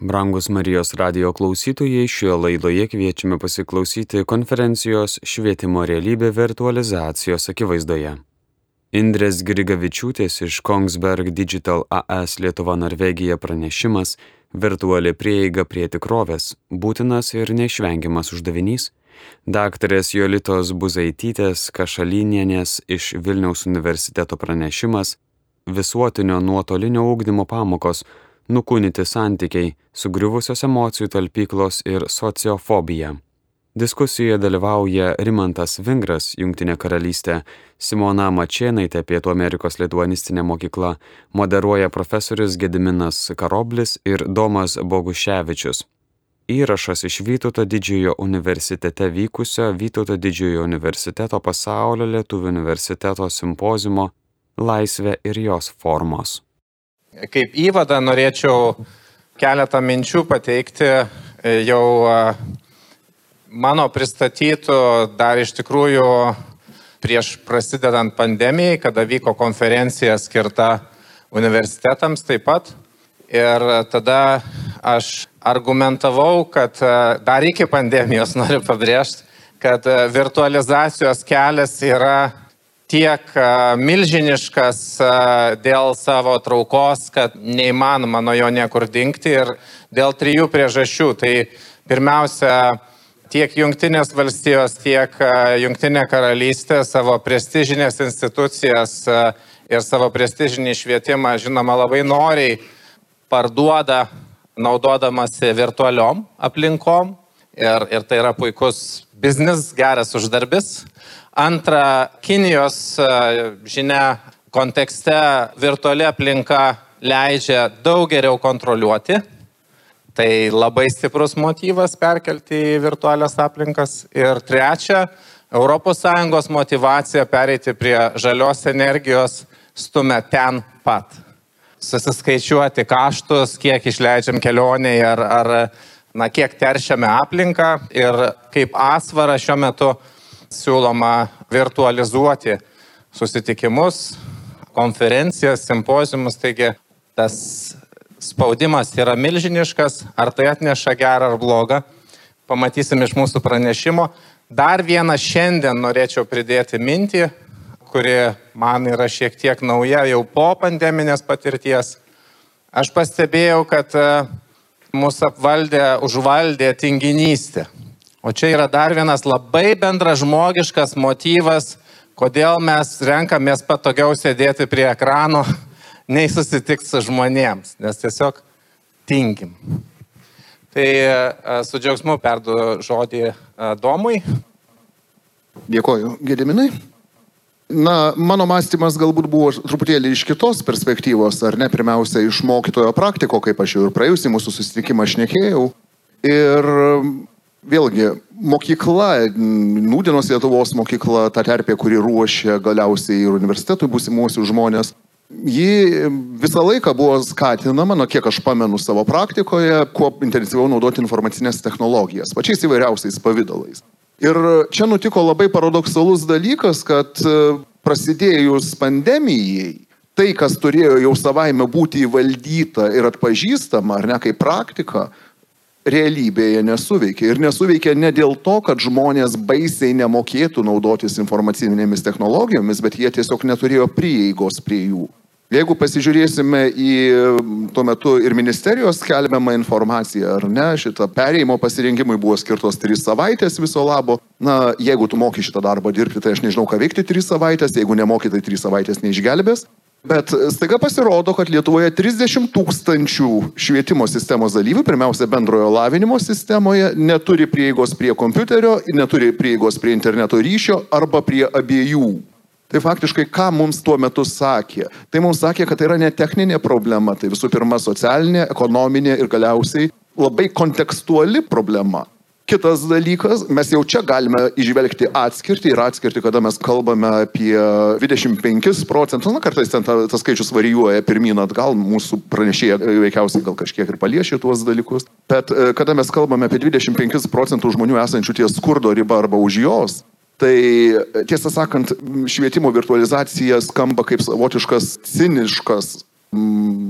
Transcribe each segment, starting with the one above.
Brangus Marijos radio klausytojai, šioje laidoje kviečiame pasiklausyti konferencijos Švietimo realybė virtualizacijos akivaizdoje. Indrės Grigavičiūtės iš Kongsberg Digital AS Lietuva Norvegija pranešimas Virtuali prieiga prie tikrovės - būtinas ir neišvengiamas uždavinys. Daktarės Jolitos Buzaitytės Kašalinienės iš Vilniaus universiteto pranešimas Visuotinio nuotolinio ūkdymo pamokos nukūnyti santykiai, sugriuvusios emocijų talpyklos ir sociofobija. Diskusijoje dalyvauja Rimantas Vingras, Junktinė karalystė, Simona Mačienaitė, Pietų Amerikos Lietuanistinė mokykla, moderuoja profesorius Gediminas Karoblis ir Domas Boguševičius. Įrašas iš Vytauto didžiojo universitete vykusio Vytauto didžiojo universiteto pasaulio lietuvių universiteto simpozimo Laisvė ir jos formos. Kaip įvadą norėčiau keletą minčių pateikti e, jau e, mano pristatytų dar iš tikrųjų prieš prasidedant pandemijai, kada vyko konferencija skirta universitetams taip pat. Ir tada aš argumentavau, kad e, dar iki pandemijos noriu pabrėžti, kad virtualizacijos kelias yra tiek milžiniškas dėl savo traukos, kad neįmanoma nuo jo niekur dingti ir dėl trijų priežasčių. Tai pirmiausia, tiek Junktinės valstijos, tiek Junktinė karalystė savo prestižinės institucijas ir savo prestižinį švietimą, žinoma, labai noriai parduoda naudodamasi virtualiom aplinkom. Ir, ir tai yra puikus biznis, geras uždarbis. Antra, Kinijos e, žinia kontekste virtuali aplinka leidžia daug geriau kontroliuoti. Tai labai stiprus motyvas perkelti į virtualias aplinkas. Ir trečia, ES motivacija pereiti prie žalios energijos stumia ten pat. Susiskaičiuoti kaštus, kiek išleidžiam kelioniai ar, ar na, kiek teršiame aplinką ir kaip asvara šiuo metu siūloma virtualizuoti susitikimus, konferencijas, simpozijumus, taigi tas spaudimas yra milžiniškas, ar tai atneša gerą ar blogą, pamatysim iš mūsų pranešimo. Dar vieną šiandien norėčiau pridėti mintį, kuri man yra šiek tiek nauja jau po pandeminės patirties. Aš pastebėjau, kad e, mūsų apvaldė, užvaldė tinginystė. O čia yra dar vienas labai bendražmogiškas motyvas, kodėl mes renkamės patogiau sėdėti prie ekrano, nei susitikti su žmonėms, nes tiesiog tingim. Tai e, su džiaugsmu perdu žodį e, Domui. Dėkoju, Gediminai. Na, mano mąstymas galbūt buvo truputėlį iš kitos perspektyvos, ar ne, pirmiausia, iš mokytojo praktiko, kaip aš jau ir praėjusį mūsų susitikimą šnekėjau. Ir vėlgi, mokykla, Nūdienos Lietuvos mokykla, ta terpė, kuri ruošia galiausiai ir universitetui būsimuosius žmonės, ji visą laiką buvo skatinama, nuo kiek aš pamenu savo praktikoje, kuo intensyviau naudoti informacinės technologijas, pačiais įvairiausiais pavydalais. Ir čia nutiko labai paradoksalus dalykas, kad e, prasidėjus pandemijai, tai, kas turėjo jau savaime būti įvaldyta ir atpažįstama, ar ne kaip praktika, realybėje nesuveikia. Ir nesuveikia ne dėl to, kad žmonės baisiai nemokėtų naudotis informacinėmis technologijomis, bet jie tiesiog neturėjo prieigos prie jų. Jeigu pasižiūrėsime į tuo metu ir ministerijos skelbiamą informaciją, ar ne, šitą perėjimo pasirinkimui buvo skirtos trys savaitės viso labo. Na, jeigu tu moki šitą darbą dirbti, tai aš nežinau, ką veikti trys savaitės, jeigu nemoki, tai trys savaitės neišgelbės. Bet staiga pasirodo, kad Lietuvoje 30 tūkstančių švietimo sistemos dalyvių, pirmiausia bendrojo lavinimo sistemoje, neturi prieigos prie kompiuterio, neturi prieigos prie interneto ryšio arba prie abiejų. Tai faktiškai, ką mums tuo metu sakė? Tai mums sakė, kad tai yra ne techninė problema, tai visų pirma socialinė, ekonominė ir galiausiai labai kontekstuali problema. Kitas dalykas, mes jau čia galime išvelgti atskirtį ir atskirti, kada mes kalbame apie 25 procentus, na kartais ten ta, tas skaičius varijuoja pirmyn atgal, mūsų pranešėja veikiausiai gal kažkiek ir paliešė tuos dalykus, bet e, kada mes kalbame apie 25 procentų žmonių esančių ties skurdo riba arba už jos, Tai tiesą sakant, švietimo virtualizacija skamba kaip savotiškas ciniškas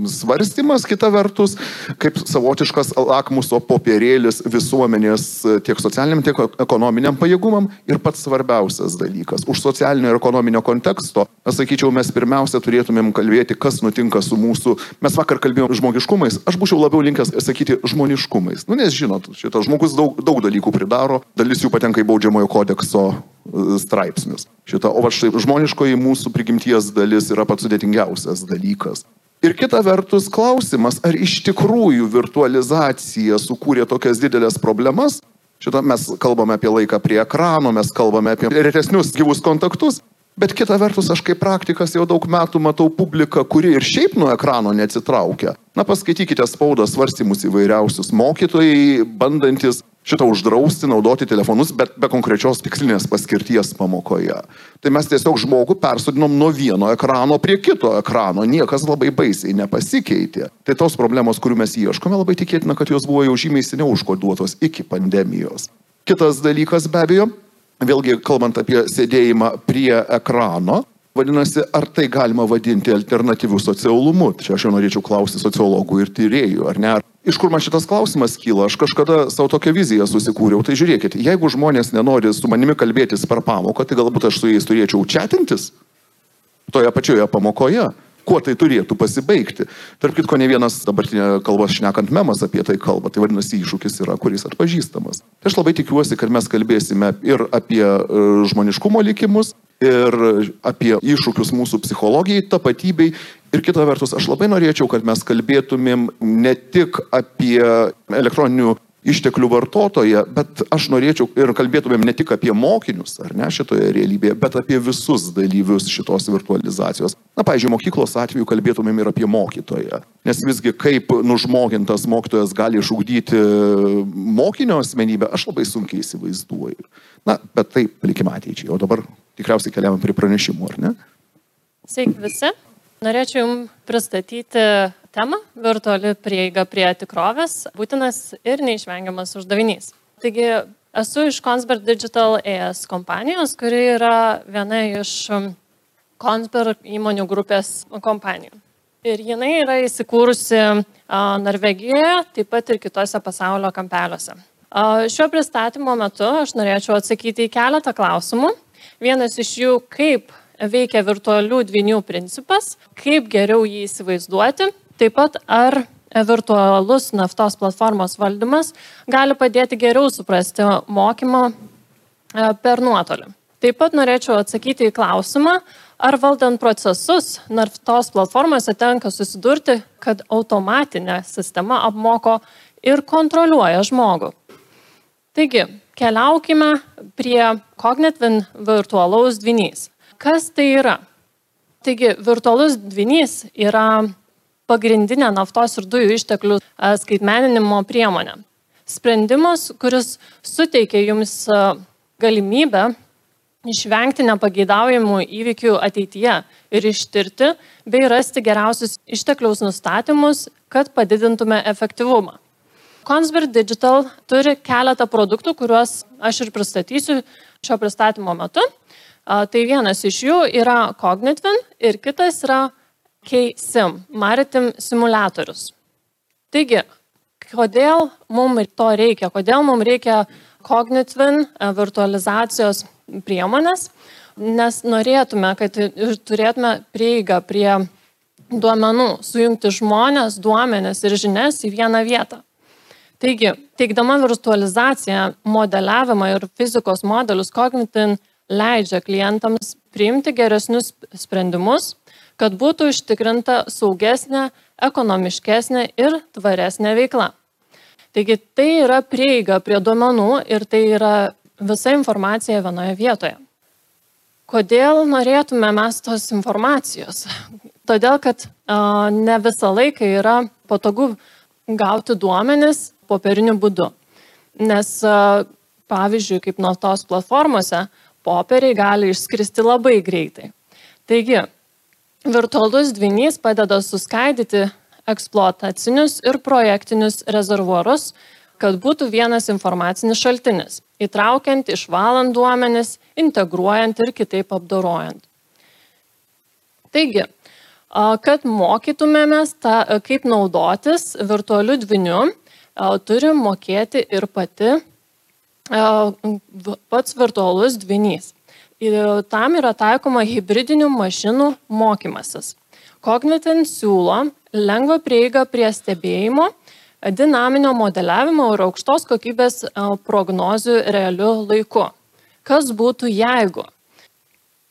svarstymas, kita vertus, kaip savotiškas lakmuso popierėlis visuomenės tiek socialiniam, tiek ekonominiam pajėgumam ir pats svarbiausias dalykas. Už socialinio ir ekonominio konteksto, aš sakyčiau, mes pirmiausia turėtumėm kalbėti, kas nutinka su mūsų, mes vakar kalbėjom žmogiškumais, aš būčiau labiau linkęs sakyti žmoniškumais. Nu, nes žinot, šitas žmogus daug, daug dalykų pridaro, dalis jų patenka į baudžiamojo kodekso e, straipsnius. Šita, o va štai žmoniškoji mūsų prigimties dalis yra pats sudėtingiausias dalykas. Ir kita vertus klausimas, ar iš tikrųjų virtualizacija sukūrė tokias didelės problemas. Šitą mes kalbame apie laiką prie ekrano, mes kalbame apie retesnius gyvus kontaktus, bet kita vertus aš kaip praktikas jau daug metų matau publiką, kuri ir šiaip nuo ekrano neatsitraukia. Na paskaitykite spaudą svarstymus įvairiausius mokytojai, bandantis šitą uždrausti naudoti telefonus, bet be konkrečios tikslinės paskirties pamokoje. Tai mes tiesiog žmogų persodinom nuo vieno ekrano prie kito ekrano, niekas labai baisiai nepasikeitė. Tai tos problemos, kurių mes ieškome, labai tikėtina, kad jos buvo jau žymiai seniau užkoduotos iki pandemijos. Kitas dalykas be abejo, vėlgi kalbant apie sėdėjimą prie ekrano, Vadinasi, ar tai galima vadinti alternatyviu socialumu? Čia aš jau norėčiau klausti sociologų ir tyriejų, ar ne? Iš kur man šitas klausimas kyla? Aš kažkada savo tokią viziją susikūriau. Tai žiūrėkit, jeigu žmonės nenori su manimi kalbėtis per pamoką, tai galbūt aš su jais turėčiau čatintis toje pačioje pamokoje kuo tai turėtų pasibaigti. Tarp kitko, ne vienas dabartinė kalbos šnekant memas apie tai kalba, tai vadinasi iššūkis yra, kuris atpažįstamas. Tai aš labai tikiuosi, kad mes kalbėsime ir apie e, žmoniškumo likimus, ir apie iššūkius mūsų psichologijai, tapatybei. Ir kita vertus, aš labai norėčiau, kad mes kalbėtumėm ne tik apie elektroninių išteklių vartotoją, bet aš norėčiau ir kalbėtumėm ne tik apie mokinius, ar ne šitoje realybėje, bet apie visus dalyvius šitos virtualizacijos. Na, pavyzdžiui, mokyklos atveju kalbėtumėm ir apie mokytoją. Nes visgi kaip nužmogintas mokytojas gali išugdyti mokinio asmenybę, aš labai sunkiai įsivaizduoju. Na, bet tai palikime ateičiai. O dabar tikriausiai keliavam prie pranešimų, ar ne? Sveiki visi. Norėčiau Jums pristatyti temą - virtuali prieiga prie tikrovės - būtinas ir neišvengiamas uždavinys. Taigi, esu iš Consberg Digital ES kompanijos, kuri yra viena iš Consberg įmonių grupės kompanijų. Ir jinai yra įsikūrusi Norvegijoje, taip pat ir kitose pasaulio kampeliuose. Šio pristatymo metu aš norėčiau atsakyti į keletą klausimų. Vienas iš jų, kaip veikia virtualių dvinių principas, kaip geriau jį įsivaizduoti, taip pat ar virtualus naftos platformos valdymas gali padėti geriau suprasti mokymo e, per nuotolį. Taip pat norėčiau atsakyti į klausimą, ar valdant procesus naftos platformose tenka susidurti, kad automatinė sistema apmoko ir kontroliuoja žmogų. Taigi, keliaukime prie Cognitvin virtualaus dvinys. Kas tai yra? Taigi, virtualus dvinys yra pagrindinė naftos ir dujų išteklių e, skaitmeninimo priemonė. Sprendimas, kuris suteikia jums e, galimybę išvengti nepageidaujamų įvykių ateityje ir ištirti bei rasti geriausius ištekliaus nustatymus, kad padidintume efektyvumą. Consberg Digital turi keletą produktų, kuriuos aš ir pristatysiu šio pristatymo metu. Tai vienas iš jų yra Cognitvin ir kitas yra KSIM, Maritim simulatorius. Taigi, kodėl mums to reikia? Kodėl mums reikia Cognitvin virtualizacijos priemonės? Nes norėtume, kad turėtume prieigą prie duomenų, sujungti žmonės, duomenis ir žinias į vieną vietą. Taigi, teikdama virtualizaciją, modeliavimą ir fizikos modelius, Cognitin leidžia klientams priimti geresnius sprendimus, kad būtų užtikrinta saugesnė, ekonomiškesnė ir tvaresnė veikla. Taigi tai yra prieiga prie duomenų ir tai yra visa informacija vienoje vietoje. Kodėl norėtume mes tos informacijos? Todėl, kad a, ne visą laiką yra patogu gauti duomenis popieriniu būdu. Nes a, pavyzdžiui, kaip nuo tos platformose, popieriai gali išskristi labai greitai. Taigi, virtualus dvinys padeda suskaidyti eksploatacinius ir projektinius rezervuarus, kad būtų vienas informacinis šaltinis, įtraukiant, išvalant duomenis, integruojant ir kitaip apdorojant. Taigi, Kad mokytumėmės, ta, kaip naudotis virtualiu dviniu, turi mokėti ir pati pats virtualus dvinys. Ir tam yra taikoma hybridinių mašinų mokymasis. Cognitin siūlo lengvą prieigą prie stebėjimo, dinaminio modeliavimo ir aukštos kokybės prognozių realiu laiku. Kas būtų jeigu?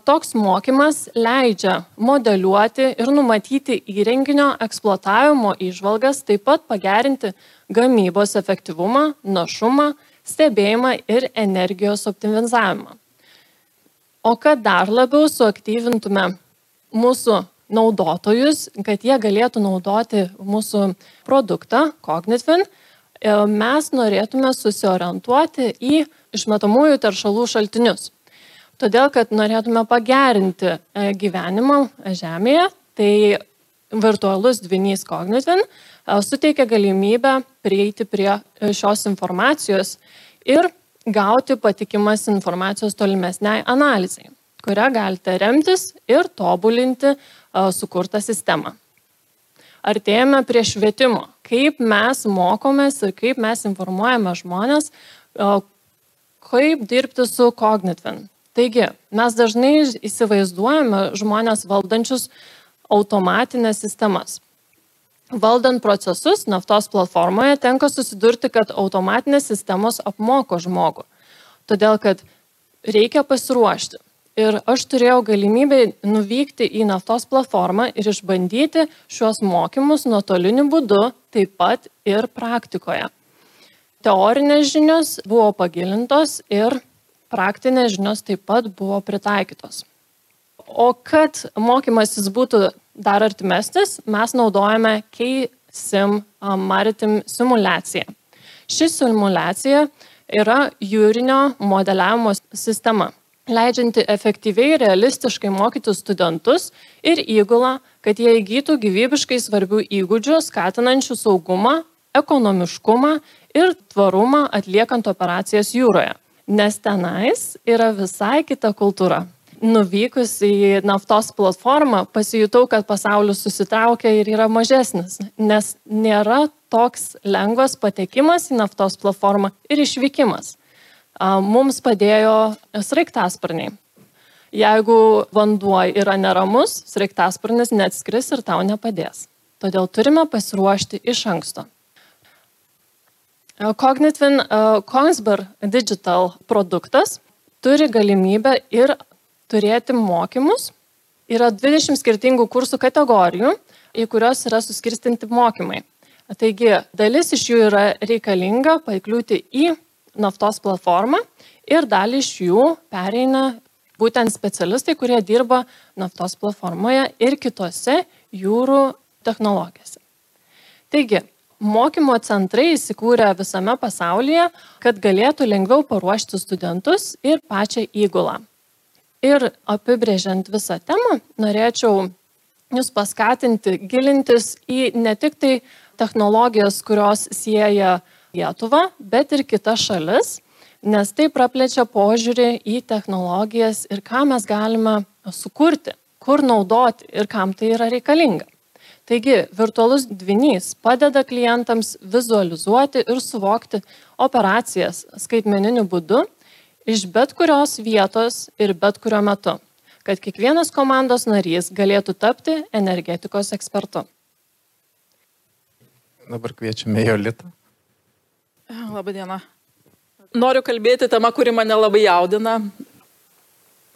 toks mokymas leidžia modeliuoti ir numatyti įrenginio eksploatavimo išvalgas, taip pat pagerinti gamybos efektyvumą, našumą, stebėjimą ir energijos optimizavimą. O kad dar labiau suaktyvintume mūsų naudotojus, kad jie galėtų naudoti mūsų produktą Cognitfin, e, mes norėtume susiorientuoti į išmetamųjų teršalų šaltinius. Todėl kad norėtume pagerinti e, gyvenimą Žemėje, tai virtualus dvinys Cognitin e, suteikia galimybę prieiti prie e, šios informacijos ir gauti patikimas informacijos tolimesniai analizai, kurią galite remtis ir tobulinti sukurtą sistemą. Artėjame prie švietimo, kaip mes mokomės ir kaip mes informuojame žmonės, kaip dirbti su Cognitin. Taigi, mes dažnai įsivaizduojame žmonės valdančius automatinės sistemas. Valdant procesus naftos platformoje tenka susidurti, kad automatinės sistemos apmoko žmogų. Todėl, kad reikia pasiruošti. Ir aš turėjau galimybę nuvykti į naftos platformą ir išbandyti šiuos mokymus nuotoliniu būdu, taip pat ir praktikoje. Teorinės žinios buvo pagilintos ir praktinės žinios taip pat buvo pritaikytos. O kad mokymasis būtų dar artimesnis, mes naudojame KSIM Maritim simulaciją. Ši simulacija yra jūrinio modeliavimo sistema, leidžianti efektyviai ir realistiškai mokyti studentus ir įgulą, kad jie įgytų gyvybiškai svarbių įgūdžių, skatinančių saugumą, ekonomiškumą ir tvarumą atliekant operacijas jūroje nes tenais yra visai kita kultūra. Nuvykus į naftos platformą pasijutau, kad pasaulis susitraukia ir yra mažesnis, nes nėra toks lengvas patekimas į naftos platformą ir išvykimas. Mums padėjo sraigtasparniai. Jeigu vanduo yra neramus, sraigtasparnis neatskris ir tau nepadės. Todėl turime pasiruošti iš anksto. Cognitvin Kongsberg Digital produktas turi galimybę ir turėti mokymus. Yra 20 skirtingų kursų kategorijų, į kurios yra suskirstinti mokymai. Taigi, dalis iš jų yra reikalinga pakliūti į naftos platformą ir dalį iš jų pereina būtent specialistai, kurie dirba naftos platformoje ir kitose jūrų technologijose. Taigi, mokymo centrai įsikūrė visame pasaulyje, kad galėtų lengviau paruošti studentus ir pačią įgulą. Ir apibrėžiant visą temą, norėčiau jūs paskatinti gilintis į ne tik tai technologijas, kurios sieja Lietuvą, bet ir kitas šalis, nes tai praplečia požiūrį į technologijas ir ką mes galime sukurti, kur naudoti ir kam tai yra reikalinga. Taigi, virtualus dvinys padeda klientams vizualizuoti ir suvokti operacijas skaitmeniniu būdu iš bet kurios vietos ir bet kuriuo metu, kad kiekvienas komandos narys galėtų tapti energetikos ekspertu. Dabar kviečiame Jolitą. Labadiena. Noriu kalbėti tema, kuri mane labai jaudina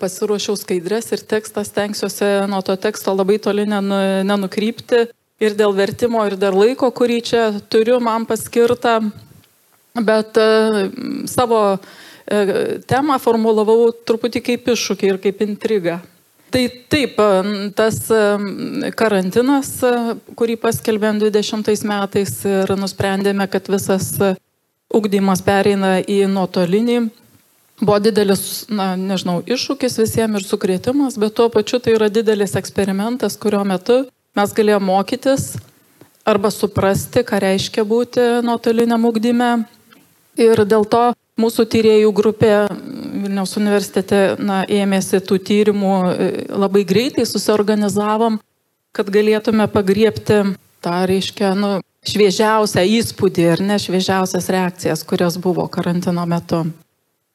pasiruošiau skaidrės ir tekstą stengsiuosi nuo to teksto labai toli nenu, nenukrypti. Ir dėl vertimo, ir dėl laiko, kurį čia turiu man paskirtą. Bet e, savo temą formulavau truputį kaip iššūkį ir kaip intrigą. Tai taip, e, tas e, karantinas, e, kurį paskelbėm 20 metais ir nusprendėme, kad visas ugdymas pereina į nuotolinį, buvo didelis, na, nežinau, iššūkis visiems ir sukrėtimas, bet tuo pačiu tai yra didelis eksperimentas, kurio metu mes galėjome mokytis arba suprasti, ką reiškia būti nuotoliniam ugdyme. Ir dėl to mūsų tyriejų grupė Vilniaus universitete na, ėmėsi tų tyrimų e, labai greitai, susiorganizavom kad galėtume pagriepti tą, reiškia, nu, šviežiausią įspūdį ir ne šviežiausias reakcijas, kurios buvo karantino metu.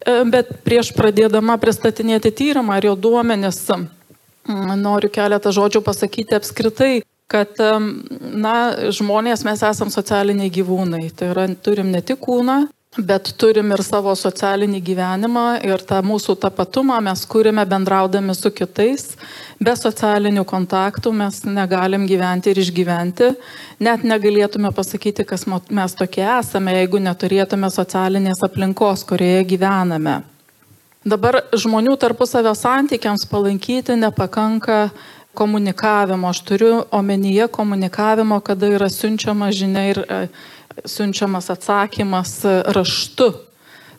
E, bet prieš pradėdama pristatinėti tyrimą ir jo duomenis, noriu keletą žodžių pasakyti apskritai, kad na, žmonės mes esame socialiniai gyvūnai. Tai yra, turim ne tik kūną, bet turim ir savo socialinį gyvenimą ir tą mūsų tapatumą mes kūrime bendraudami su kitais. Be socialinių kontaktų mes negalim gyventi ir išgyventi. Net negalėtume pasakyti, kas mes tokie esame, jeigu neturėtume socialinės aplinkos, kurioje gyvename. Dabar žmonių tarpusavio santykiams palaikyti nepakanka komunikavimo. Aš turiu omenyje komunikavimo, kada yra siunčiama žinia ir siunčiamas atsakymas raštu.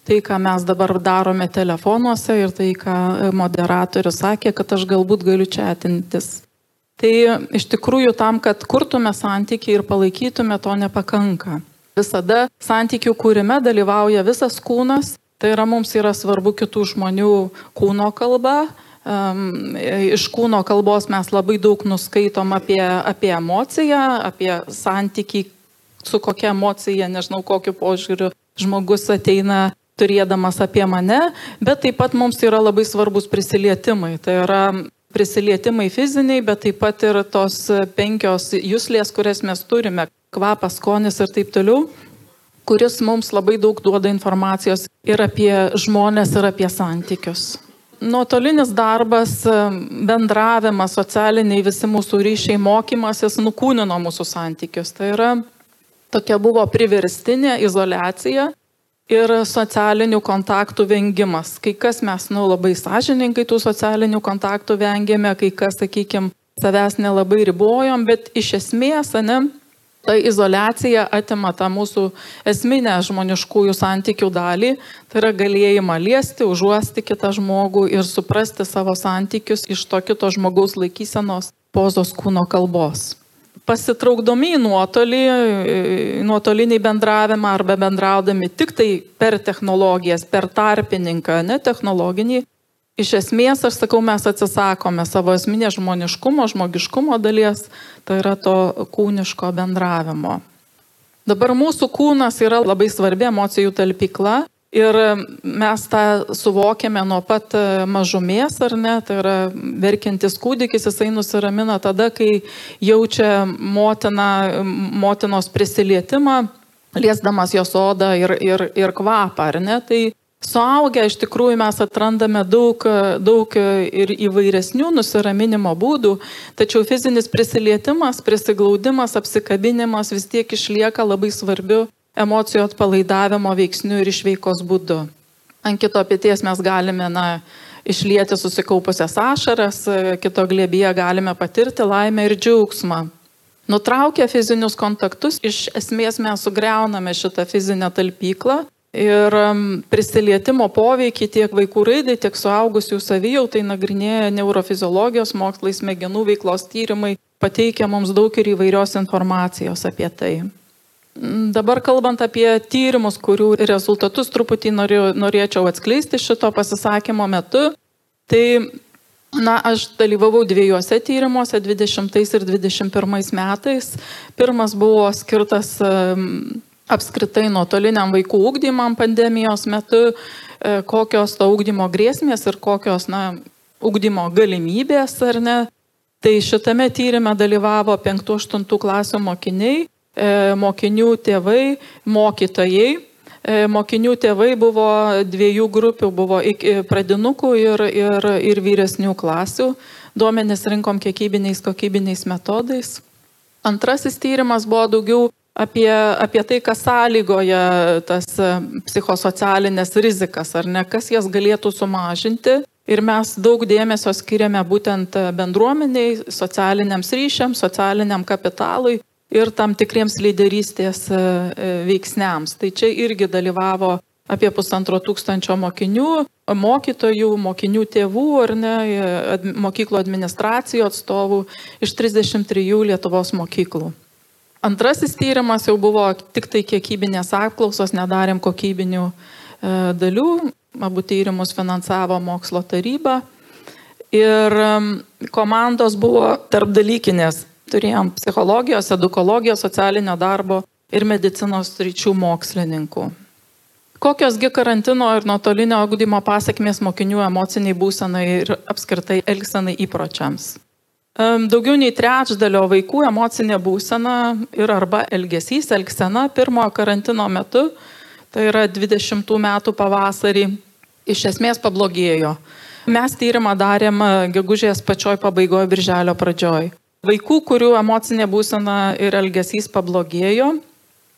Tai, ką mes dabar darome telefonuose ir tai, ką moderatorius sakė, kad aš galbūt galiu čia atintis. Tai iš tikrųjų tam, kad kurtume santykiai ir palaikytume, to nepakanka. Visada santykių kūrime dalyvauja visas kūnas, tai yra mums yra svarbu kitų žmonių kūno kalba, iš kūno kalbos mes labai daug nuskaitom apie, apie emociją, apie santykį su kokia emocija, nežinau, kokiu požiūriu žmogus ateina turėdamas apie mane, bet taip pat mums yra labai svarbus prisilietimai. Tai yra prisilietimai fiziniai, bet taip pat ir tos penkios jūslės, kurias mes turime - kvapas, skonis ir taip toliau kuris mums labai daug duoda informacijos ir apie žmonės, ir apie santykius. Nuotolinis darbas, bendravimas, socialiniai visi mūsų ryšiai, mokymasis nukūnino mūsų santykius. Tai yra Tokia buvo priverstinė izolacija ir socialinių kontaktų vengimas. Kai kas mes, nu, labai sąžininkai tų socialinių kontaktų vengėme, kai kas, sakykime, savęs nelabai ribojom, bet iš esmės, ne, ta izolacija atima tą mūsų esminę žmoniškųjų santykių dalį, tai yra galėjimą liesti, užuosti kitą žmogų ir suprasti savo santykius iš to kito žmogaus laikysenos pozos kūno kalbos pasitraukdami į nuotolį, nuotolinį bendravimą arba bendraudami tik tai per technologijas, per tarpininką, ne technologinį, iš esmės, aš sakau, mes atsisakome savo esminės žmoniškumo, žmogiškumo dalies, tai yra to kūniško bendravimo. Dabar mūsų kūnas yra labai svarbi emocijų talpykla Ir mes tą suvokiame nuo pat e, mažumės, ar ne, tai yra verkiantis kūdikis, jisai nusiramina tada, kai jaučia motina, motinos prisilietimą, liesdamas jos odą ir, ir, ir kvapą, ar ne. Tai suaugę iš tikrųjų mes atrandame daug, daug ir įvairesnių nusiraminimo būdų, tačiau fizinis prisilietimas, prisiglaudimas, apsikabinimas vis tiek išlieka labai svarbiu emocijų atpalaidavimo veiksnių ir išveikos būdu. Ant kito pėties mes galime na, išlieti susikaupusias ašaras, kito glėbyje galime patirti laimę ir džiaugsmą. Nutraukę fizinius kontaktus, iš esmės mes sugriauname šitą fizinę talpyklą ir prisilietimo poveikį tiek vaikų raidai, tiek suaugusių savijautai nagrinėja neurofiziologijos mokslai, smegenų veiklos tyrimai, pateikia mums daug ir įvairios informacijos apie tai. Dabar kalbant apie tyrimus, kurių rezultatus truputį noriu, norėčiau atskleisti šito pasisakymo metu, tai Na, aš dalyvavau dviejose tyrimuose, 20 ir 21 metais. Pirmas buvo skirtas apskritai nuotoliniam vaikų ūkdymam pandemijos metu, e, kokios to ūkdymo grėsmės ir kokios, na, ūkdymo galimybės ar ne. Tai šitame tyrimė dalyvavo 5-8 klasių mokiniai mokinių tėvai, mokytojai. E, mokinių tėvai buvo dviejų grupių, buvo pradinukų ir, ir, ir vyresnių klasių. Duomenis rinkom kiekybiniais, kokybiniais metodais. Antrasis tyrimas buvo daugiau apie, apie tai, kas sąlygoja tas e, psichosocialinės rizikas, ar ne, kas jas galėtų sumažinti. Ir mes daug dėmesio skiriame būtent bendruomeniai, socialiniams ryšiams, socialiniam kapitalui ir tam tikriems lyderystės e, e, veiksniams. Tai čia irgi dalyvavo apie pusantro tūkstančio mokinių, mokytojų, mokinių tėvų ar ne, ad, mokyklo administracijų atstovų iš 33 Lietuvos mokyklų. Antrasis tyrimas jau buvo tik tai kiekybinės apklausos, nedarėm kokybinių e, dalių, abu tyrimus finansavo mokslo taryba. Ir komandos buvo tarpdalykinės. Turėjom psichologijos, edukologijos, socialinio darbo ir medicinos ryčių mokslininkų. Kokiosgi karantino ir nuotolinio augdymo pasiekmės mokinių emociniai būsenai ir apskritai elgsenai įpročiams? Daugiau nei trečdalio vaikų emocinė būsena ir arba elgesys, elgsena pirmojo karantino metu, tai yra 20 metų pavasarį, iš esmės pablogėjo. Mes tyrimą darėm gegužės pačioj pabaigoje, birželio pradžioj. Vaikų, kurių emocinė būsena ir elgesys pablogėjo,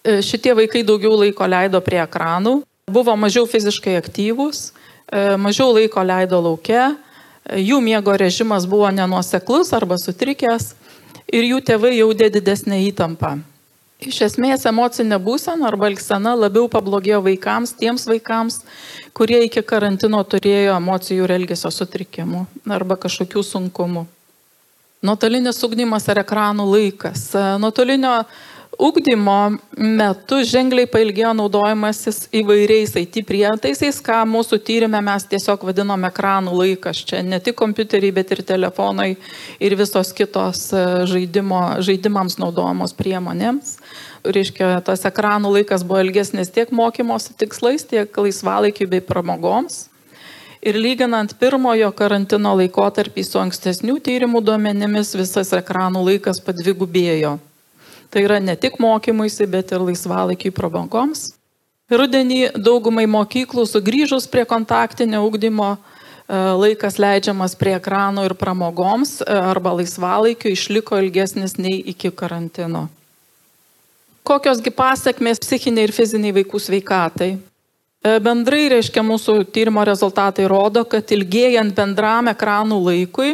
e, šitie vaikai daugiau laiko leido prie ekranų, buvo mažiau fiziškai aktyvūs, e, mažiau laiko leido laukia, e, jų miego režimas buvo nenuoseklus arba sutrikęs ir jų tėvai jautė didesnę įtampą. Iš esmės emocinė būsena arba elgsena labiau pablogėjo vaikams, tiems vaikams, kurie iki karantino turėjo emocijų ir elgesio sutrikimų arba kažkokių sunkumų. Nuotolinis ugdymas ar ekranų laikas. E, nuotolinio Ugdymo metu ženkliai pailgėjo naudojimasis įvairiais IT prietaisais, ką mūsų tyrimė mes tiesiog vadinome ekranų laikas. Čia ne tik kompiuteriai, bet ir telefonai ir visos kitos e, žaidimo, žaidimams naudojamos priemonėms. Reiškia, tas ekranų laikas buvo ilgesnis tiek mokymosi tikslais, tiek laisvalaikiu bei pramogoms. Ir lyginant pirmojo karantino laikotarpį su ankstesnių tyrimų duomenimis, visas ekranų laikas padvigubėjo. Tai yra ne tik mokymuisi, bet ir laisvalaikiai prabangoms. Rudenį daugumai mokyklų sugrįžus prie kontaktinio ugdymo e, laikas leidžiamas prie ekranų ir pramogoms e, arba laisvalaikiu išliko ilgesnis nei iki karantino. Kokiosgi pasiekmės psichiniai ir fiziniai vaikų sveikatai? E, bendrai reiškia mūsų tyrimo rezultatai rodo, kad ilgėjant bendram ekranų laikui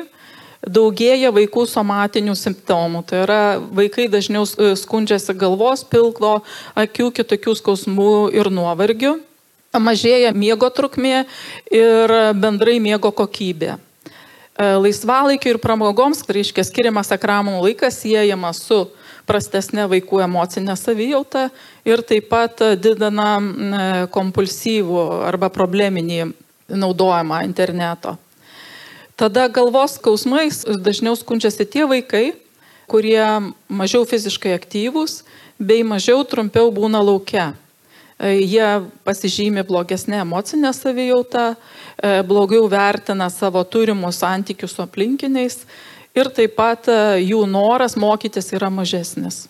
daugėja vaikų somatinių simptomų. Tai yra vaikai dažniau e, skundžiasi galvos, pilklo, akių, kitokių skausmų ir nuovargių. Mažėja miego trukmė ir bendrai miego kokybė. E, laisvalaikiu ir pramogoms, tai reiškia skiriamas ekranų laikas siejamas su prastesnė vaikų emocinė savijauta ir taip pat didina kompulsyvų arba probleminį naudojimą interneto. Tada galvos skausmais dažniau skundžiasi tie vaikai, kurie mažiau fiziškai aktyvūs bei mažiau trumpiau būna laukia. E, jie pasižymi blogesnė emocinė savijauta, e, blogiau vertina savo turimus santykius su aplinkiniais ir taip pat e, jų noras mokytis yra mažesnis.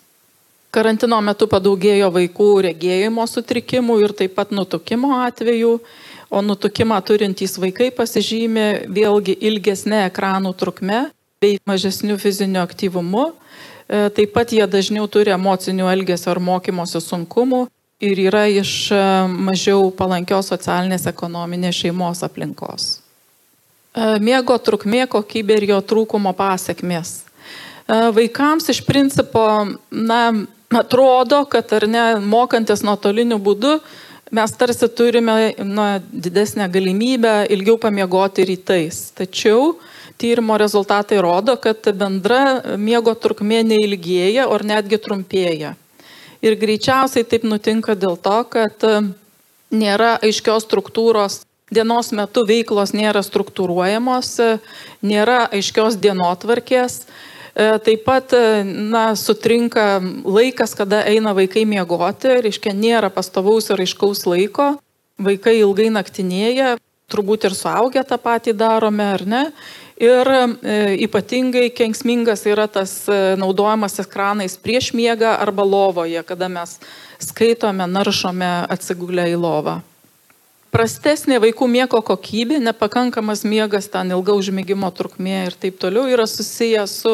Karantino metu padaugėjo vaikų regėjimo sutrikimų ir taip pat nutukimo atvejų o nutukimą turintys vaikai pasižymi vėlgi ilgesnė ekranų trukme bei mažesniu fiziniu aktyvumu. E, taip pat jie dažniau turi emocinių elgesio ar mokymosi sunkumų ir yra iš e, mažiau palankios socialinės ekonominės šeimos aplinkos. E, miego trukmė, kokybė ir jo trūkumo pasiekmės. Vaikams iš principo, na, atrodo, kad ar ne, mokantis nuotoliniu būdu, mes tarsi turime na, didesnę galimybę ilgiau pamiegoti rytais. Tačiau tyrimo rezultatai rodo, kad bendra miego trukmė neilgėja, o netgi trumpėja. Ir greičiausiai taip nutinka dėl to, kad nėra aiškios struktūros, dienos metu veiklos nėra struktūruojamos, nėra aiškios dienotvarkės. E, taip pat e, na, sutrinka laikas, kada eina vaikai miegoti, reiškia nėra pastovaus ir aiškaus laiko, vaikai ilgai naktinėja, turbūt ir suaugę tą patį darome, ar ne? Ir e, ypatingai kenksmingas yra tas naudojimas ekranais prieš miegą arba lovoje, kada mes skaitome, naršome atsigulę į lovą prastesnė vaikų miego kokybė, nepakankamas miegas, ten ilga užmėgimo trukmė ir taip toliau yra susijęs su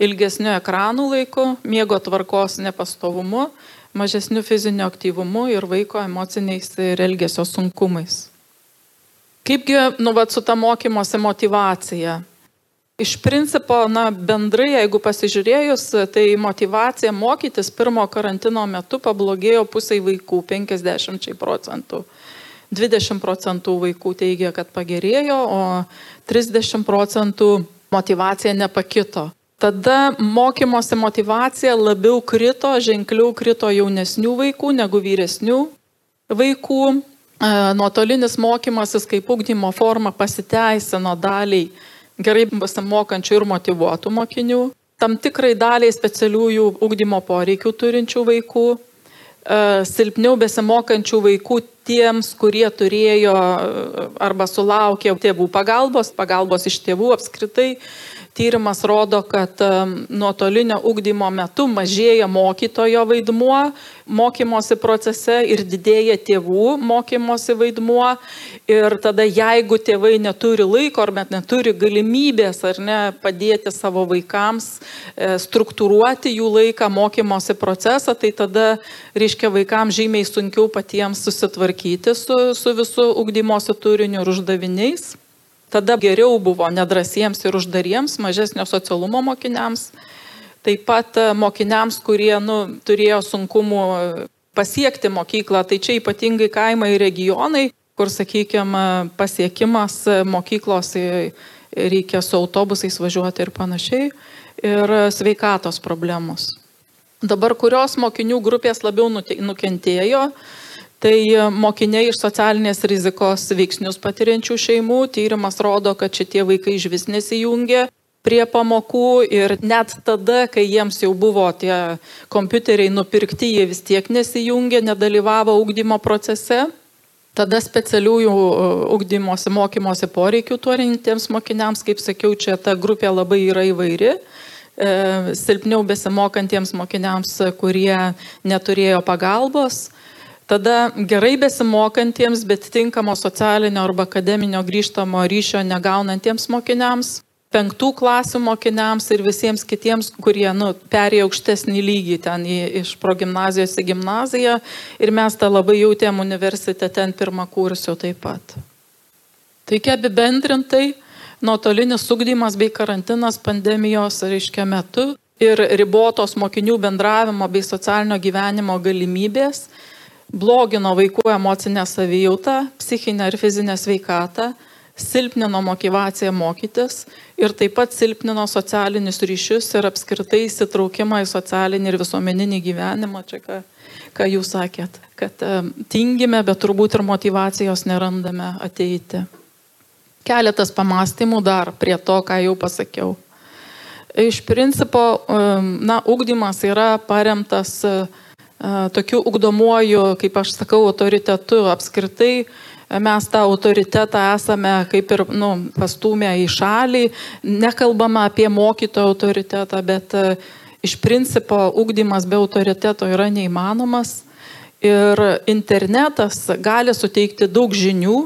ilgesniu ekranų laiku, miego tvarkos nepastovumu, mažesniu fiziniu aktyvumu ir vaiko emociniais ir elgesio sunkumais. Kaipgi, nu, va, su ta mokymosi motivacija? Iš principo, na, bendrai, jeigu pasižiūrėjus, tai motivacija mokytis pirmo karantino metu pablogėjo pusiai vaikų, 50 procentų. 20 procentų vaikų teigia, kad pagerėjo, o 30 procentų motivacija nepakito. Tada mokymosi motivacija labiau krito, ženkliau krito jaunesnių vaikų negu vyresnių vaikų. E, nuotolinis mokymasis kaip ugdymo forma pasiteisino daliai gerai besimokančių ir motivuotų mokinių, tam tikrai daliai specialiųjų ugdymo poreikių turinčių vaikų, silpniau besimokančių vaikų tiems, kurie turėjo e, arba sulaukė tėvų pagalbos, pagalbos iš tėvų apskritai Tyrimas rodo, kad nuotolinio ugdymo metu mažėja mokytojo vaidmuo mokymosi procese ir didėja tėvų mokymosi vaidmuo. Ir tada jeigu tėvai neturi laiko ar net neturi galimybės ar ne padėti savo vaikams e, struktūruoti jų laiką mokymosi procesą, tai tada, reiškia, vaikams žymiai sunkiau patiems susitvarkyti su, su visų ugdymosi turiniu ir uždaviniais. Tada geriau buvo nedrasiems ir uždariems, mažesnio socialumo mokiniams. Taip pat e, mokiniams, kurie nu, turėjo sunkumų pasiekti mokyklą, tai čia ypatingai kaimai ir regionai, kur, sakykime, pasiekimas mokyklos reikia su autobusais važiuoti ir panašiai, ir sveikatos problemos. Dabar kurios mokinių grupės labiau nukentėjo, Tai mokiniai iš socialinės rizikos veiksnius patiriančių šeimų tyrimas rodo, kad šitie vaikai iš vis nesijungia prie pamokų ir net tada, kai jiems jau buvo tie kompiuteriai nupirkti, jie vis tiek nesijungė, nedalyvavo ugdymo procese. Tada specialiųjų ugdymosi, mokymosi poreikių turintiems mokiniams, kaip sakiau, čia ta grupė labai yra įvairi. E, silpniau besimokantiems mokiniams, kurie neturėjo pagalbos, Tada gerai besimokantiems, bet tinkamo socialinio arba akademinio grįžtamo ryšio negaunantiems mokiniams, penktų klasių mokiniams ir visiems kitiems, kurie nu, perėjo aukštesnį lygį ten į, iš progymnazijos į gimnaziją ir mes tą labai jautėm universitete ten pirmą kursio taip pat. Taigi apibendrintai, nuotolinis sugdymas bei karantinas pandemijos reiškia metu ir ribotos mokinių bendravimo bei socialinio gyvenimo galimybės blogino vaikų emocinę savijautą, psichinę ir fizinę sveikatą, silpnino motivaciją mokytis ir taip pat silpnino socialinius ryšius ir apskritai įsitraukimą į socialinį ir visuomeninį gyvenimą. Čia ką, ką jūs sakėt, kad tingime, bet turbūt ir motivacijos nerandame ateiti. Keletas pamastymų dar prie to, ką jau pasakiau. Iš principo, na, ugdymas yra paremtas uh, tokiu ugdomuoju, kaip aš sakau, autoritetu. Apskritai mes tą autoritetą esame kaip ir nu, pastumę į šalį, nekalbama apie mokytojo autoritetą, bet iš principo ugdymas be autoriteto yra neįmanomas. Ir internetas gali suteikti daug žinių,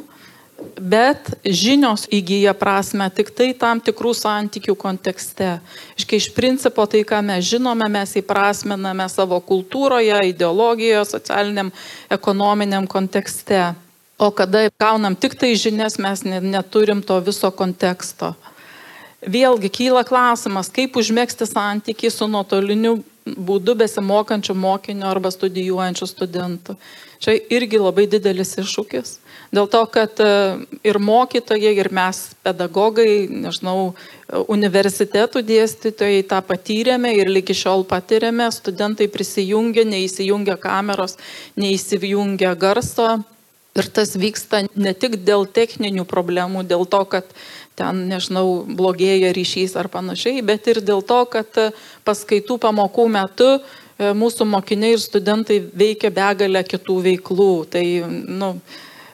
Bet žinios įgyja prasme tik tai tam tikrų santykių kontekste. Iškai iš principo tai, ką mes žinome, mes įprasmename savo kultūroje, ideologijoje, socialiniam, ekonominiam kontekste. O kada gaunam tik tai žinias, mes neturim to viso konteksto. Vėlgi kyla klausimas, kaip užmėgsti santykiai su nuotoliniu būdu besimokančių mokinio arba studijuojančių studentų. Čia irgi labai didelis iššūkis. Dėl to, kad e, ir mokytojai, ir mes, pedagogai, nežinau, universitetų dėstytojai tą patyrėme ir lygi šiol patyrėme, studentai prisijungia, neįsijungia kameros, neįsijungia garso. Ir tas vyksta ne tik dėl techninių problemų, dėl to, kad ten, nežinau, blogėja ryšys ar panašiai, bet ir dėl to, kad paskaitų pamokų metu E, mūsų mokiniai ir studentai veikia begalę kitų veiklų. Tai, nu,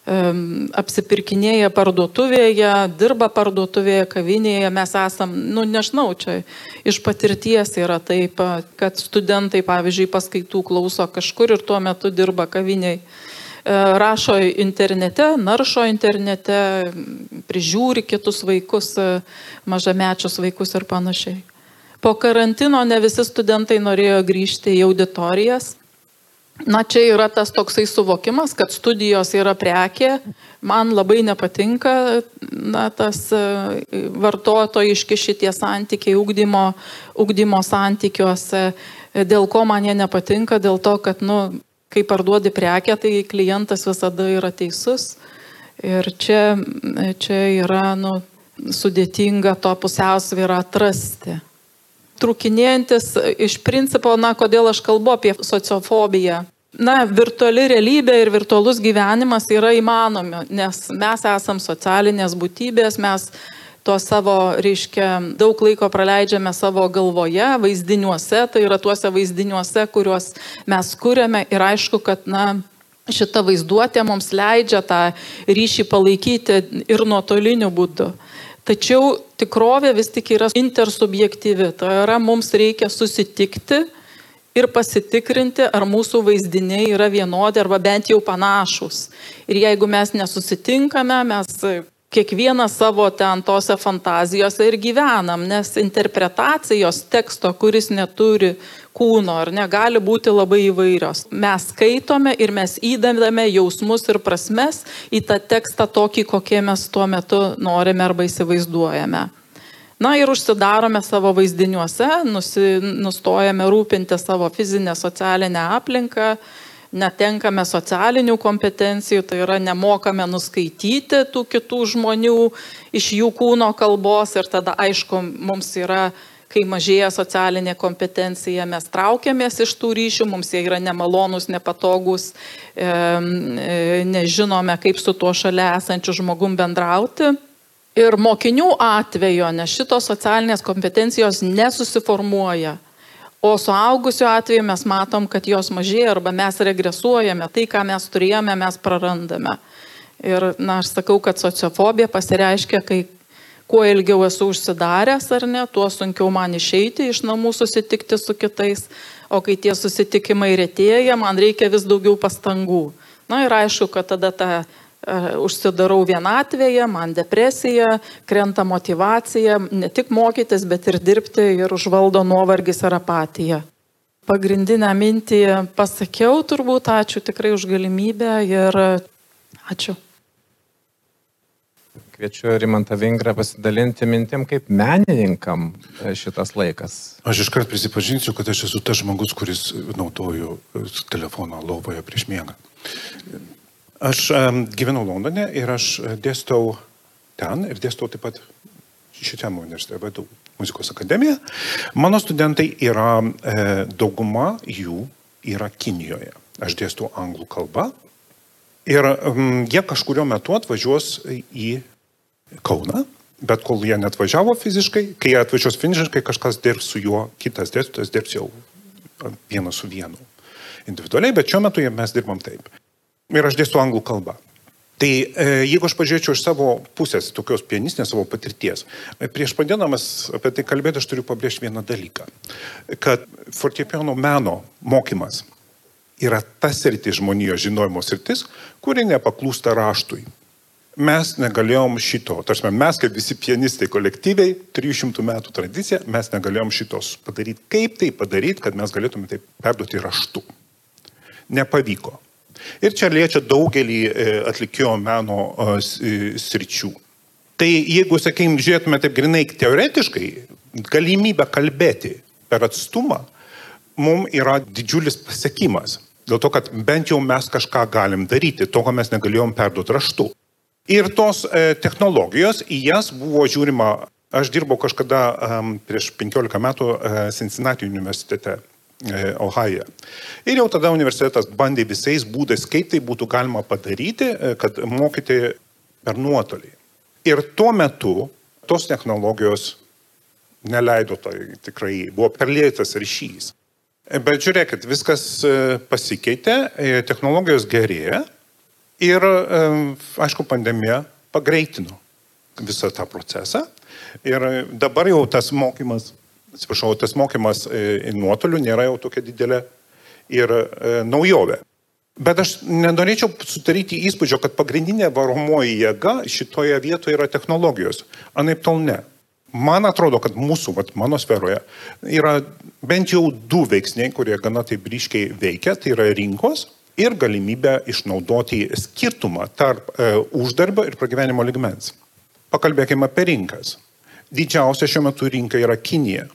apsipirkinėja parduotuvėje, dirba parduotuvėje, kavinėje, mes esam, nu nežinau, čia iš patirties yra taip, kad studentai, pavyzdžiui, paskaitų klauso kažkur ir tuo metu dirba kavinėje. Rašo internete, naršo internete, prižiūri kitus vaikus, e, mažamečius vaikus ir panašiai. Po karantino ne visi studentai norėjo grįžti į auditorijas. Na, čia yra tas toksai suvokimas, kad studijos yra prekė. Man labai nepatinka na, tas e, vartotojiški šitie santykiai ugdymo, ugdymo santykiuose. Dėl ko man jie nepatinka? Dėl to, kad, nu, kai parduodi prekę, tai klientas visada yra teisus. Ir čia, čia yra nu, sudėtinga to pusiausvyrą atrasti trukinėjantis iš principo, na, kodėl aš kalbu apie sociofobiją. Na, virtuali realybė ir virtualus gyvenimas yra įmanomi, nes mes esam socialinės būtybės, mes to savo, reiškia, daug laiko praleidžiame savo galvoje, vaizdiniuose, tai yra tuose vaizdiniuose, kuriuos mes kūrėme ir aišku, kad, na, šita vaizduotė mums leidžia tą ryšį palaikyti ir nuotoliniu būdu. Tačiau tikrovė vis tik yra intersubjektyvi, tai yra mums reikia susitikti ir pasitikrinti, ar mūsų vaizdiniai yra vienodi arba bent jau panašus. Ir jeigu mes nesusitinkame, mes kiekvieną savo ten tose fantazijose ir gyvenam, nes interpretacijos teksto, kuris neturi kūno ar negali būti labai įvairios. Mes skaitome ir mes įdedame jausmus ir prasmes į tą tekstą tokį, kokie mes tuo metu norime arba įsivaizduojame. Na ir užsidarome savo vaizdiniuose, nusi, nustojame rūpinti savo fizinę, socialinę aplinką, netenkame socialinių kompetencijų, tai yra nemokame nuskaityti tų kitų žmonių iš jų kūno kalbos ir tada aišku, mums yra kai mažėja socialinė kompetencija, mes traukiamės iš tų ryšių, mums jie yra nemalonus, nepatogus, e, nežinome, kaip su tuo šalia esančiu žmogum bendrauti. Ir mokinių atveju, nes šitos socialinės kompetencijos nesusiformuoja. O suaugusiu atveju mes matom, kad jos mažėja arba mes regresuojame, tai, ką mes turėjome, mes prarandame. Ir, na, aš sakau, kad sociofobija pasireiškia, kai kuo ilgiau esu užsidaręs ar ne, tuo sunkiau man išeiti iš namų susitikti su kitais, o kai tie susitikimai retėja, man reikia vis daugiau pastangų. Na ir aišku, kad tada ta užsidarau vienatvėje, man depresija, krenta motivacija, ne tik mokytis, bet ir dirbti ir užvaldo nuovargis ar apatija. Pagrindinę mintį pasakiau turbūt, ačiū tikrai už galimybę ir ačiū. Kviečiu Rimantą Vingrą pasidalinti mintim, kaip menininkam šitas laikas. Aš iškart prisipažinsiu, kad aš esu tas žmogus, kuris naudoju telefoną lovoje prieš miegą. Aš gyvenau Londone ir aš e, dėstau ten ir dėstau taip pat šitam universitete, vadau muzikos akademiją. Mano studentai yra, e, dauguma jų yra Kinijoje. Aš dėstau anglų kalbą ir jie kažkurio metu atvažiuos į Kauną, bet kol jie net važiavo fiziškai, kai jie atvažiuos fiziškai, kažkas dirbs su juo, kitas dėstytojas dirbs jau vienas su vienu individualiai, bet šiuo metu mes dirbam taip ir aš dėstu anglų kalbą. Tai e, jeigu aš pažiūrėčiau iš savo pusės, tokios pianistinės savo patirties, e, prieš padėdamas apie tai kalbėti, aš turiu pabrėžti vieną dalyką, kad fortepijono meno mokymas yra tas sritis žmonijos žinojimo sritis, kuri nepaklūsta raštui. Mes negalėjom šito, tarsi mes kaip visi pianistai kolektyviai, 300 metų tradicija, mes negalėjom šitos padaryti. Kaip tai padaryti, kad mes galėtume tai perduoti raštu? Nepavyko. Ir čia liečia daugelį e, atlikėjo meno e, sričių. Tai jeigu, sakykime, žiūrėtume taip grinai teoretiškai, galimybė kalbėti per atstumą mums yra didžiulis pasiekimas. Dėl to, kad bent jau mes kažką galim daryti, to, ko mes negalėjom perduoti raštu. Ir tos e, technologijos, į jas buvo žiūrima, aš dirbau kažkada um, prieš 15 metų uh, Cincinnati universitete E, Ohają. Ir jau tada universitetas bandė visais būdais, kaip tai būtų galima padaryti, e, kad mokyti per nuotolį. Ir tuo metu tos technologijos neleido tai tikrai, buvo perlėtas ryšys. E, bet žiūrėkit, viskas pasikeitė, technologijos gerėja ir, aišku, pandemija pagreitino visą tą procesą. Ir dabar jau tas mokymas atsiprašau, tas mokymas e, nuotoliu nėra jau tokia didelė ir e, naujovė. Bet aš nenorėčiau sudaryti įspūdžio, kad pagrindinė varomoji jėga šitoje vietoje yra technologijos. Anaip tol ne. Man atrodo, kad mūsų, vat, mano sferoje, yra bent jau du veiksniai, kurie gana taip ryškiai veikia. Tai yra rinkos ir galimybė išnaudoti skirtumą tarp e, uždarbio ir pragyvenimo ligmens. Pakalbėkime apie rinkas. Didžiausia šiuo metu rinka yra Kinija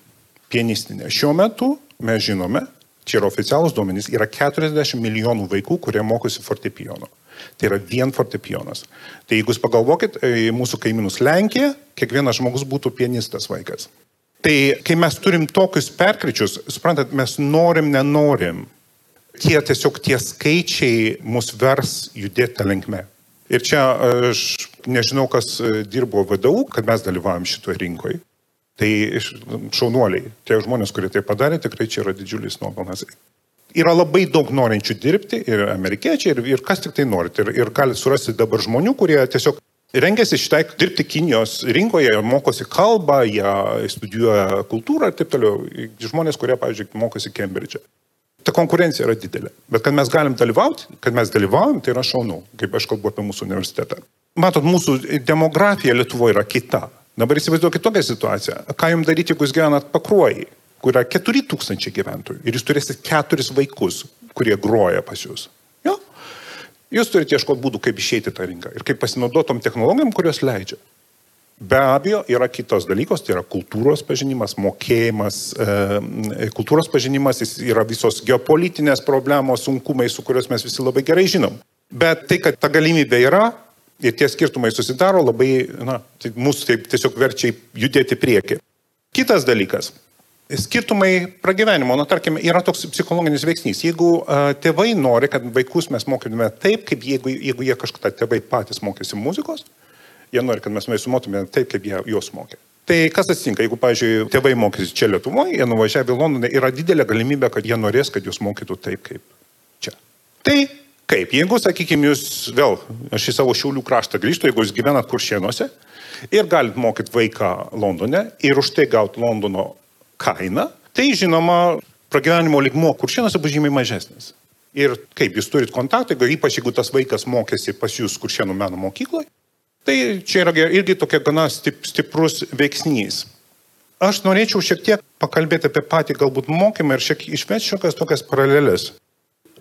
pianistinė. Šiuo metu mes žinome, čia yra oficialūs duomenys, yra 40 milijonų vaikų, kurie mokosi fortepijono. Tai yra vien fortepijonas. Tai jeigu jūs pagalvokit, e, mūsų kaimynus Lenkija, kiekvienas žmogus būtų pianistas vaikas. Tai kai mes turim tokius perkričius, suprantat, mes norim, nenorim, tie tiesiog tie skaičiai mus vers judėti tą linkmę. Ir čia aš nežinau, kas e, dirbo VDU, kad mes dalyvavom šitoje rinkoje. Tai šaunuoliai, tie žmonės, kurie tai padarė, tikrai čia yra didžiulis nuopelnas. Yra labai daug norinčių dirbti, ir amerikiečiai, ir, ir kas tik tai norit. Ir, ir galite surasti dabar žmonių, kurie tiesiog rengiasi šitai dirbti Kinijos rinkoje, mokosi kalbą, jie studijuoja kultūrą ir taip toliau. Žmonės, kurie, pavyzdžiui, mokosi Cambridge'e. Ta konkurencija yra didelė. Bet kad mes galim dalyvauti, kad mes dalyvaujam, tai yra šaunu, kaip aš kalbu apie mūsų universitetą. Matot, mūsų demografija Lietuvoje yra kita. Dabar įsivaizduokit tokią situaciją. Ką jums daryti, jeigu jūs gyvenat pakruojai, kur yra 4000 gyventojų ir jūs turėsite keturis vaikus, kurie groja pas jūs. Jūs turite ieškoti būdų, kaip išeiti tą rinką ir kaip pasinaudotom technologijom, kurios leidžia. Be abejo, yra kitos dalykos, tai yra kultūros pažinimas, mokėjimas, e, kultūros pažinimas, yra visos geopolitinės problemos, sunkumai, su kuriuos mes visi labai gerai žinom. Bet tai, kad ta galimybė yra ir tie skirtumai susidaro, labai, na, tai mūsų taip tiesiog verčia judėti prieki. Kitas dalykas Skirtumai pragyvenimo, na tarkim, yra toks psichologinis veiksnys. Jeigu uh, tėvai nori, kad vaikus mes mokytume taip, kaip jeigu, jeigu jie kažkada tėvai patys mokėsi muzikos, jie nori, kad mes juos mokytume taip, kaip jie juos mokė. Tai kas atsitinka, jeigu, pavyzdžiui, tėvai mokysi čia Lietuvoje, jie nuvažiavę į Londoną, yra didelė galimybė, kad jie norės, kad jūs mokytų taip, kaip čia. Tai kaip, jeigu, sakykime, jūs vėl, aš į savo šiaulių kraštą grįžtu, jeigu jūs gyvenat kuršienuose ir galit mokyti vaiką Londone ir už tai gauti Londono kainą, tai žinoma, pragyvenimo ligmuo kuršienose bus žymiai mažesnis. Ir kaip jūs turit kontaktą, ypač jeigu tas vaikas mokėsi pas jūs kuršienų meno mokykloje, tai čia yra irgi tokia gana stiprus veiksnys. Aš norėčiau šiek tiek pakalbėti apie patį galbūt mokymą ir šiek tiek šiokias tokias paralelės.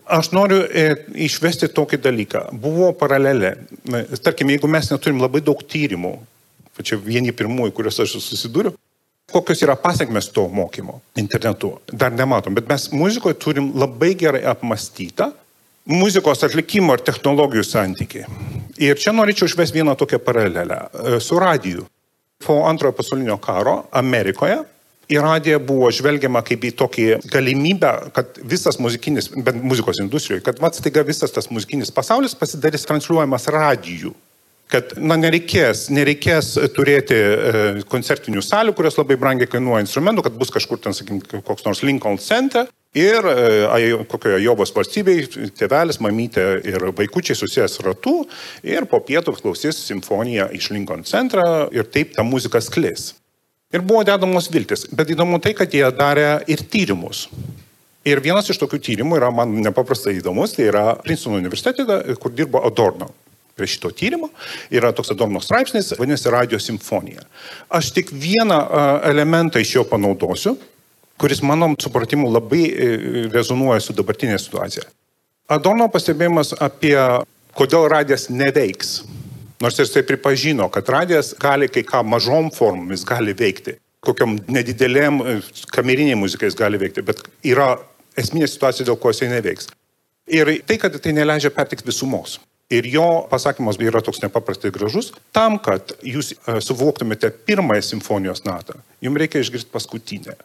Aš noriu e, išvesti tokį dalyką. Buvo paralelė. Tarkim, jeigu mes neturim labai daug tyrimų, čia vieni pirmųjų, kuriuos aš susidūriu, Kokios yra pasiekmes to mokymo internetu, dar nematom, bet mes muzikoje turim labai gerai apmastytą muzikos atlikimo ir technologijų santykiai. Ir čia norėčiau išvesti vieną tokią paralelę e, su radiju. Po antrojo pasaulinio karo Amerikoje į radiją buvo žvelgiama kaip į tokį galimybę, kad visas muzikinis, bent muzikos industrijoje, kad vat staiga visas tas muzikinis pasaulis pasidarys transliuojamas radijų kad na, nereikės, nereikės turėti e, koncertinių salių, kurios labai brangiai kainuoja instrumentų, kad bus kažkur ten, sakykime, koks nors Lincoln Center. Ir e, kokioje Jovos valstybėje tėvelis, mamytė ir vaikučiai susijęs ratu. Ir po pietų klausys simfoniją iš Lincoln Centro ir taip ta muzika sklis. Ir buvo dedamos viltis, bet įdomu tai, kad jie darė ir tyrimus. Ir vienas iš tokių tyrimų yra man nepaprastai įdomus, tai yra Princeton universitete, kur dirbo Adorno prie šito tyrimo. Yra toks Adorno straipsnis, vadinasi Radio simfonija. Aš tik vieną elementą iš jo panaudosiu, kuris mano supratimu labai e, rezonuoja su dabartinė situacija. Adorno pastebėjimas apie kodėl radijas neveiks. Nors ir jisai pripažino, kad radijas gali kai ką mažom formomis gali veikti, kokiam nedidelėm e, kameriniai muzikais gali veikti, bet yra esminė situacija, dėl ko jisai neveiks. Ir tai, kad tai neleidžia pertikti visumos. Ir jo pasakymas yra toks nepaprastai gražus. Tam, kad jūs e, suvoktumėte pirmąją simfonijos natą, jums reikia išgirsti paskutinę.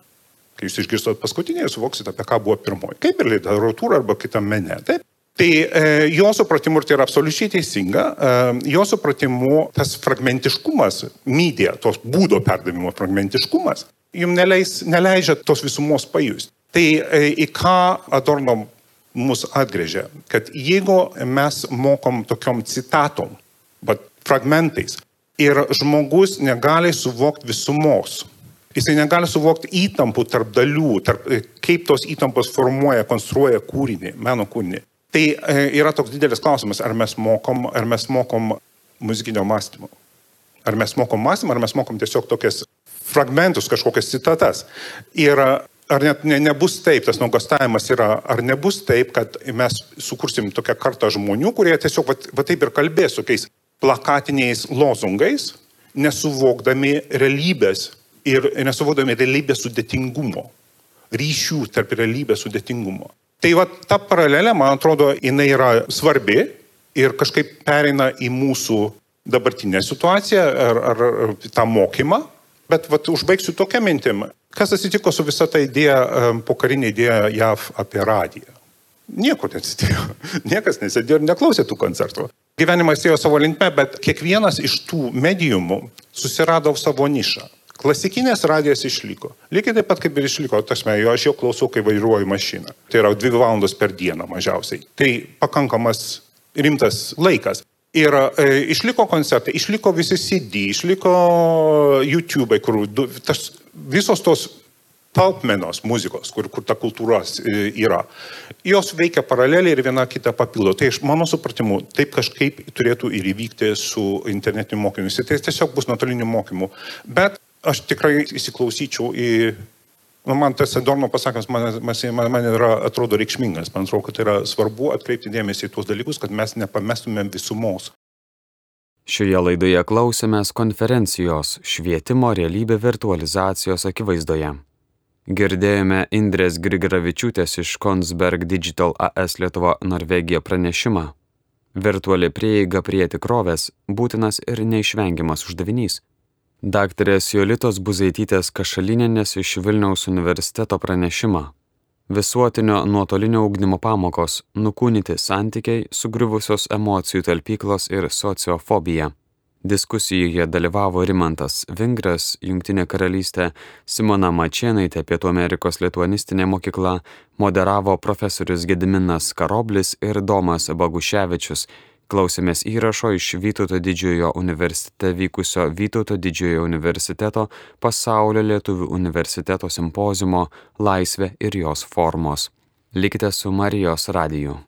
Kai jūs išgirstot paskutinę, jūs suvoksite, apie ką buvo pirmoji. Kaip ir literatūra arba kitam mene. Taip? Tai e, jo supratimu, ir tai yra absoliučiai teisinga, e, jo supratimu tas fragmentiškumas, mydė, tos būdo perdavimo fragmentiškumas, jums neleis, neleidžia tos visumos pajusti. Tai e, į ką Adorno mus atgrėžia, kad jeigu mes mokom tokiom citatom, bet fragmentais, ir žmogus negali suvokti visumos, jisai negali suvokti įtampų tarp dalių, tarp, kaip tos įtampos formuoja, konstruoja kūrinį, meno kūrinį. Tai e, yra toks didelis klausimas, ar mes mokom, ar mes mokom muzikinio mąstymo. Ar mes mokom mąstymą, ar mes mokom tiesiog tokias fragmentus, kažkokias citatas. Ir ar net ne, nebus taip, tas nuogastavimas yra, ar nebus taip, kad mes sukursim tokią kartą žmonių, kurie tiesiog va, va taip ir kalbės tokiais plakatiniais lozungais, nesuvokdami realybės ir nesuvokdami realybės sudėtingumo, ryšių tarp realybės sudėtingumo. Tai va ta paralelė, man atrodo, jinai yra svarbi ir kažkaip pereina į mūsų dabartinę situaciją ar, ar, tą mokymą, bet vat, užbaigsiu tokią mintimą. Kas atsitiko su visa ta idėja, pokarinė idėja JAV apie radiją? Nieko neatsitiko. Niekas nesėdėjo ir neklausė tų koncertų. gyvenimas ėjo savo linkme, bet kiekvienas iš tų medijumų susirado savo nišą. Klasikinės radijas išliko. Lygiai taip pat kaip ir išliko, tasme, jo aš jau klausau, kai vairuoju mašiną. Tai yra dvi valandos per dieną mažiausiai. Tai pakankamas rimtas laikas. Ir e, išliko koncertai, išliko visi CD, išliko YouTube, kur du, tas, visos tos talpmenos muzikos, kur, kur ta kultūra e, yra. Jos veikia paraleliai ir viena kitą papildo. Tai iš mano supratimu, taip kažkaip turėtų ir įvykti su internetiniu mokymu. Tai tiesiog bus nuotoliniu mokymu. Bet aš tikrai įsiklausyčiau į Nu, man tas Adorno pasakymas man, man, man yra, atrodo reikšmingas. Man atrodo, kad tai yra svarbu atkreipti dėmesį į tuos dalykus, kad mes nepamestumėm visumos. Šioje laidoje klausėmės konferencijos Švietimo realybė virtualizacijos akivaizdoje. Girdėjome Indrės Grigaravičiūtės iš Konsberg Digital AS Lietuva Norvegija pranešimą. Virtuali prieiga prie tikrovės būtinas ir neišvengiamas uždavinys. Daktarės Jolitos Buzaitytės Kašalinėnės iš Vilniaus universiteto pranešimą. Visuotinio nuotolinio ugdymo pamokos - nukūnyti santykiai, sugriuvusios emocijų talpyklos ir sociofobija. Diskusijoje dalyvavo Rimantas Vingras, Junktinė karalystė, Simona Mačienaitė, Pietų Amerikos lituanistinė mokykla, moderavo profesorius Gediminas Karoblis ir Domas Baguševičius. Klausėmės įrašo iš Vytauto didžiojo universitete vykusio Vytauto didžiojo universiteto pasaulio lietuvių universiteto simpozimo Laisvė ir jos formos. Likite su Marijos radiju.